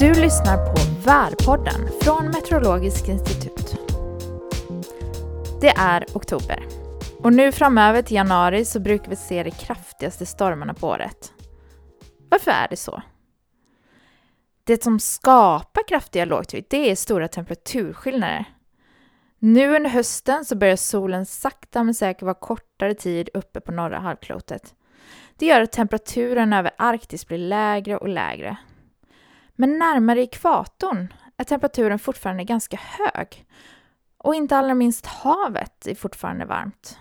Du lyssnar på Värpodden från Meteorologiskt institut. Det är oktober och nu framöver till januari så brukar vi se de kraftigaste stormarna på året. Varför är det så? Det som skapar kraftiga lågtryck det är stora temperaturskillnader. Nu under hösten så börjar solen sakta men säkert vara kortare tid uppe på norra halvklotet. Det gör att temperaturen över Arktis blir lägre och lägre. Men närmare ekvatorn är temperaturen fortfarande ganska hög. Och inte allra minst havet är fortfarande varmt.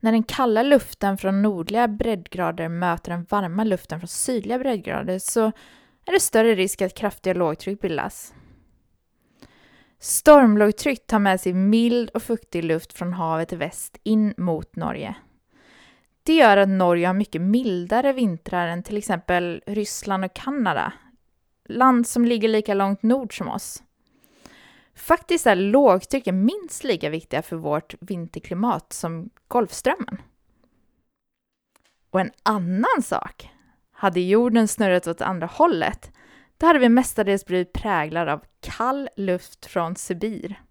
När den kalla luften från nordliga breddgrader möter den varma luften från sydliga breddgrader så är det större risk att kraftiga lågtryck bildas. Stormlågtryck tar med sig mild och fuktig luft från havet i väst in mot Norge. Det gör att Norge har mycket mildare vintrar än till exempel Ryssland och Kanada, land som ligger lika långt nord som oss. Faktiskt är lågtrycken minst lika viktiga för vårt vinterklimat som Golfströmmen. Och en annan sak, hade jorden snurrat åt andra hållet, då hade vi mestadels blivit präglade av kall luft från Sibir.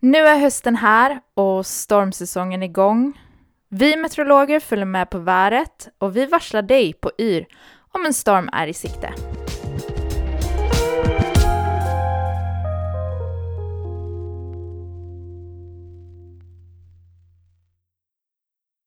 Nu är hösten här och stormsäsongen igång. Vi meteorologer följer med på vädret och vi varslar dig på YR om en storm är i sikte.